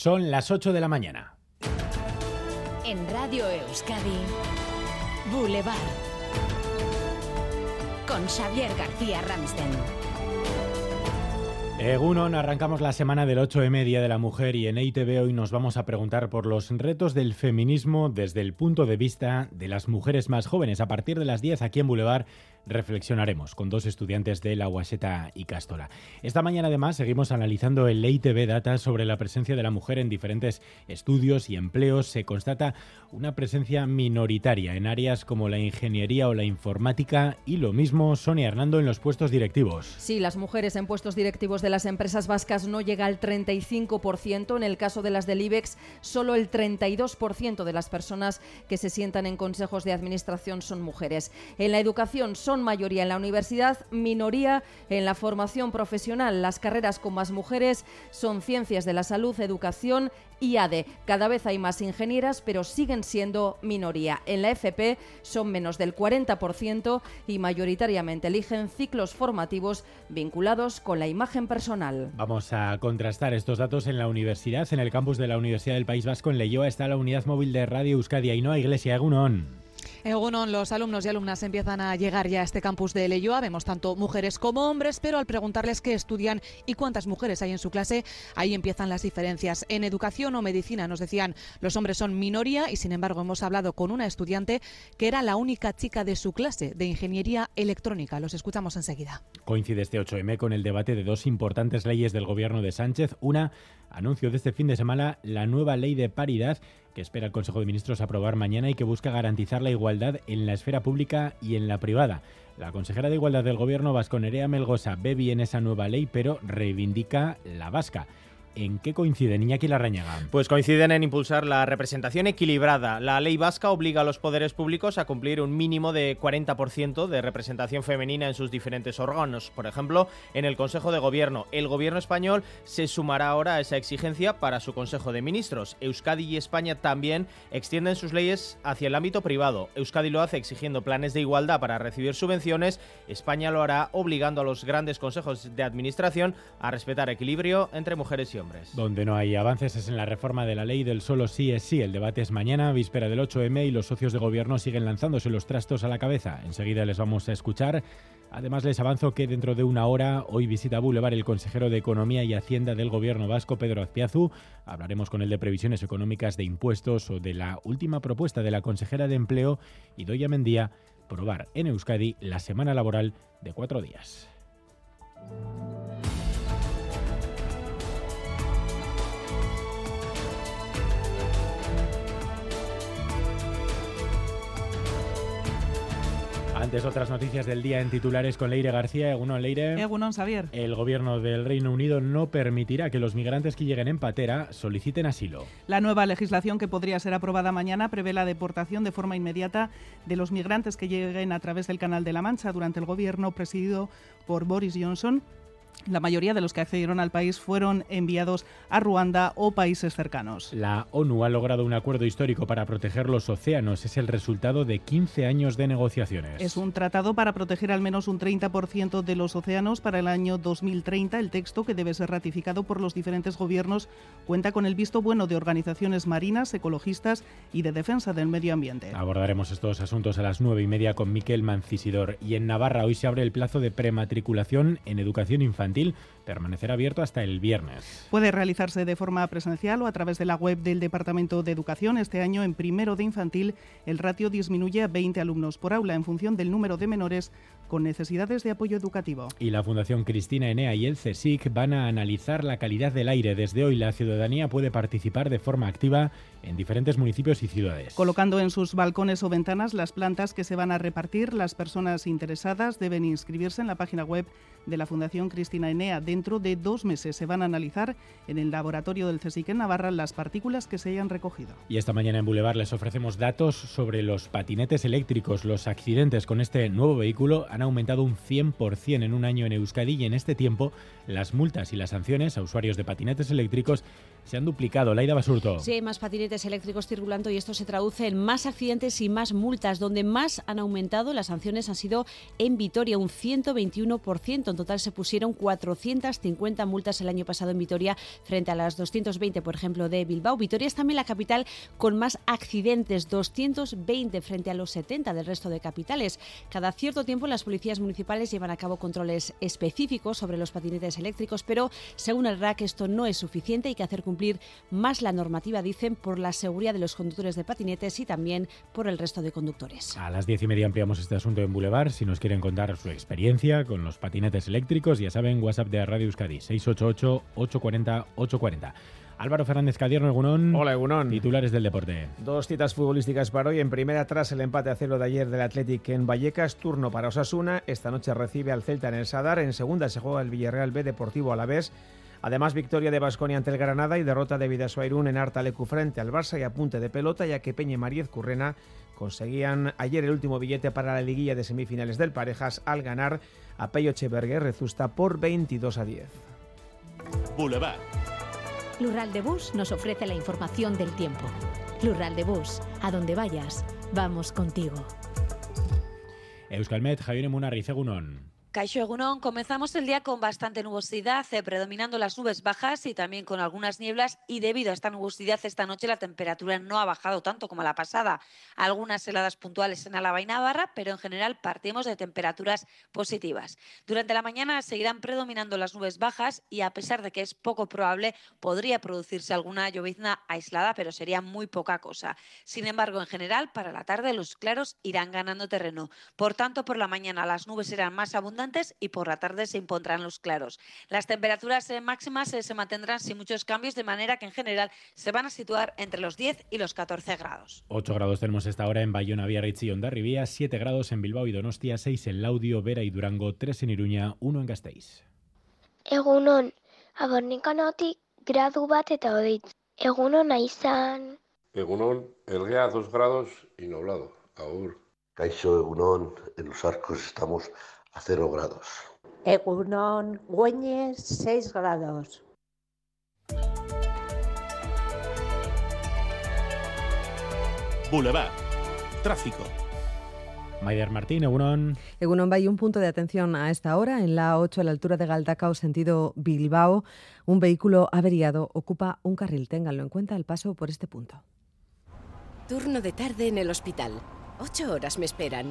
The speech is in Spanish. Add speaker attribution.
Speaker 1: Son las 8 de la mañana.
Speaker 2: En Radio Euskadi, Boulevard. Con Xavier García Ramsten.
Speaker 1: Egunon, arrancamos la semana del 8M Día de la Mujer y en EITV hoy nos vamos a preguntar por los retos del feminismo desde el punto de vista de las mujeres más jóvenes. A partir de las 10 aquí en Boulevard reflexionaremos con dos estudiantes de la Guaseta y Castola. Esta mañana además seguimos analizando el EITB Data sobre la presencia de la mujer en diferentes estudios y empleos. Se constata una presencia minoritaria en áreas como la ingeniería o la informática y lo mismo Sonia Hernando en los puestos directivos.
Speaker 3: Sí, las mujeres en puestos directivos de las empresas vascas no llega al 35%. En el caso de las del IBEX, solo el 32% de las personas que se sientan en consejos de administración son mujeres. En la educación son mayoría en la universidad, minoría en la formación profesional. Las carreras con más mujeres son ciencias de la salud, educación y ADE. Cada vez hay más ingenieras, pero siguen siendo minoría. En la FP son menos del 40% y mayoritariamente eligen ciclos formativos vinculados con la imagen personal.
Speaker 1: Vamos a contrastar estos datos en la universidad. En el campus de la Universidad del País Vasco, en Leyoa, está la unidad móvil de Radio Euskadi Ainhoa Iglesia Egunon.
Speaker 4: Egunon, los alumnos y alumnas empiezan a llegar ya a este campus de Leyoa. Vemos tanto mujeres como hombres, pero al preguntarles qué estudian y cuántas mujeres hay en su clase, ahí empiezan las diferencias. En educación o medicina nos decían los hombres son minoría y sin embargo hemos hablado con una estudiante que era la única chica de su clase de ingeniería electrónica. Los escuchamos enseguida.
Speaker 1: Coincide este 8M con el debate de dos importantes leyes del gobierno de Sánchez. Una, anuncio de este fin de semana, la nueva ley de paridad que espera el Consejo de Ministros aprobar mañana y que busca garantizar la igualdad en la esfera pública y en la privada. La consejera de Igualdad del Gobierno vasco Nerea Melgosa ve bien esa nueva ley, pero reivindica la vasca. ¿En qué coinciden, Iñaki Larrañaga?
Speaker 5: Pues coinciden en impulsar la representación equilibrada. La ley vasca obliga a los poderes públicos a cumplir un mínimo de 40% de representación femenina en sus diferentes órganos. Por ejemplo, en el Consejo de Gobierno. El Gobierno español se sumará ahora a esa exigencia para su Consejo de Ministros. Euskadi y España también extienden sus leyes hacia el ámbito privado. Euskadi lo hace exigiendo planes de igualdad para recibir subvenciones. España lo hará obligando a los grandes consejos de administración a respetar equilibrio entre mujeres y hombres.
Speaker 1: Donde no hay avances es en la reforma de la ley del solo sí es sí. El debate es mañana, víspera del 8M, y los socios de gobierno siguen lanzándose los trastos a la cabeza. Enseguida les vamos a escuchar. Además, les avanzo que dentro de una hora hoy visita Boulevard el consejero de Economía y Hacienda del Gobierno vasco, Pedro Azpiazu. Hablaremos con él de previsiones económicas, de impuestos o de la última propuesta de la consejera de Empleo y Doya Mendía, probar en Euskadi la semana laboral de cuatro días. Antes otras noticias del día en titulares con Leire García. Egunon Leire.
Speaker 6: Egunon Xavier.
Speaker 1: El gobierno del Reino Unido no permitirá que los migrantes que lleguen en patera soliciten asilo.
Speaker 6: La nueva legislación que podría ser aprobada mañana prevé la deportación de forma inmediata de los migrantes que lleguen a través del Canal de la Mancha durante el gobierno presidido por Boris Johnson la mayoría de los que accedieron al país fueron enviados a Ruanda o países cercanos.
Speaker 1: La ONU ha logrado un acuerdo histórico para proteger los océanos. Es el resultado de 15 años de negociaciones.
Speaker 6: Es un tratado para proteger al menos un 30% de los océanos para el año 2030. El texto, que debe ser ratificado por los diferentes gobiernos, cuenta con el visto bueno de organizaciones marinas, ecologistas y de defensa del medio ambiente.
Speaker 1: Abordaremos estos asuntos a las nueve y media con Miquel Mancisidor. Y en Navarra hoy se abre el plazo de prematriculación en educación infantil permanecerá abierto hasta el viernes.
Speaker 6: Puede realizarse de forma presencial o a través de la web del Departamento de Educación. Este año, en primero de infantil, el ratio disminuye a 20 alumnos por aula en función del número de menores con necesidades de apoyo educativo.
Speaker 1: Y la Fundación Cristina Enea y el CSIC van a analizar la calidad del aire. Desde hoy la ciudadanía puede participar de forma activa en diferentes municipios y ciudades.
Speaker 6: Colocando en sus balcones o ventanas las plantas que se van a repartir, las personas interesadas deben inscribirse en la página web de la Fundación Cristina Enea. Dentro de dos meses se van a analizar en el laboratorio del CSIC Navarra las partículas que se hayan recogido.
Speaker 1: Y esta mañana en Boulevard les ofrecemos datos sobre los patinetes eléctricos. Los accidentes con este nuevo vehículo han aumentado un 100% en un año en Euskadi y en este tiempo las multas y las sanciones a usuarios de patinetes eléctricos se han duplicado. Laida Basurto.
Speaker 7: Sí, hay más patinetes eléctricos circulando y esto se traduce en más accidentes y más multas. Donde más han aumentado las sanciones han sido en Vitoria, un 121%. En total se pusieron 450 multas el año pasado en Vitoria frente a las 220, por ejemplo, de Bilbao. Vitoria es también la capital con más accidentes, 220 frente a los 70 del resto de capitales. Cada cierto tiempo las policías municipales llevan a cabo controles específicos sobre los patinetes eléctricos, pero según el RAC esto no es suficiente, hay que hacer cumplir más la normativa, dicen, por la seguridad de los conductores de patinetes y también por el resto de conductores.
Speaker 1: A las diez y media ampliamos este asunto en Boulevard. Si nos quieren contar su experiencia con los patinetes eléctricos, ya saben, WhatsApp de Radio Euskadi, 688-840-840. Álvaro Fernández Cadierno, Egunón.
Speaker 8: Hola, Egunón.
Speaker 1: Titulares del deporte.
Speaker 8: Dos citas futbolísticas para hoy. En primera, tras el empate a cero de ayer del Athletic en Vallecas, turno para Osasuna. Esta noche recibe al Celta en el Sadar. En segunda se juega el Villarreal B Deportivo a la vez. Además, victoria de Basconia ante el Granada y derrota de Vidasoa Irún en Artalecu frente al Barça y apunte de pelota, ya que Peña y Mariez Currena conseguían ayer el último billete para la liguilla de semifinales del Parejas al ganar a Peyo Chevergue Rezusta por 22 a 10.
Speaker 9: Boulevard.
Speaker 2: Lural de Bus nos ofrece la información del tiempo. Lural de Bus, a donde vayas, vamos contigo.
Speaker 1: Euskalmet, Javier Munarriz, Egunon.
Speaker 10: Caixo Egunon, comenzamos el día con bastante nubosidad, eh, predominando las nubes bajas y también con algunas nieblas y debido a esta nubosidad esta noche la temperatura no ha bajado tanto como la pasada. Algunas heladas puntuales en Álava y Navarra, pero en general partimos de temperaturas positivas. Durante la mañana seguirán predominando las nubes bajas y a pesar de que es poco probable, podría producirse alguna llovizna aislada, pero sería muy poca cosa. Sin embargo, en general, para la tarde los claros irán ganando terreno. Por tanto, por la mañana las nubes serán más abundantes y por la tarde se impondrán los claros. Las temperaturas eh, máximas eh, se mantendrán sin muchos cambios, de manera que en general se van a situar entre los 10 y los 14 grados.
Speaker 1: 8 grados tenemos esta hora en Bayona, Biarritz y Ondarribía, 7 grados en Bilbao y Donostia, 6 en Laudio, Vera y Durango, 3 en Iruña, 1 en Gasteiz.
Speaker 11: Egunon, abornikanotik gradu bat eta hodeitz. Egunon izan.
Speaker 12: Egunon, Elgea a 2 grados y nublado. Aur.
Speaker 13: Caixo Egunon, en los arcos estamos a 0 grados.
Speaker 14: Egunon, Güeñes, 6 grados.
Speaker 9: Boulevard. Tráfico.
Speaker 1: Maider Martín, Egunon.
Speaker 15: Egunon hay un punto de atención a esta hora. En la 8, a la altura de Galdacao, sentido Bilbao, un vehículo averiado ocupa un carril. Ténganlo en cuenta el paso por este punto.
Speaker 16: Turno de tarde en el hospital. Ocho horas me esperan.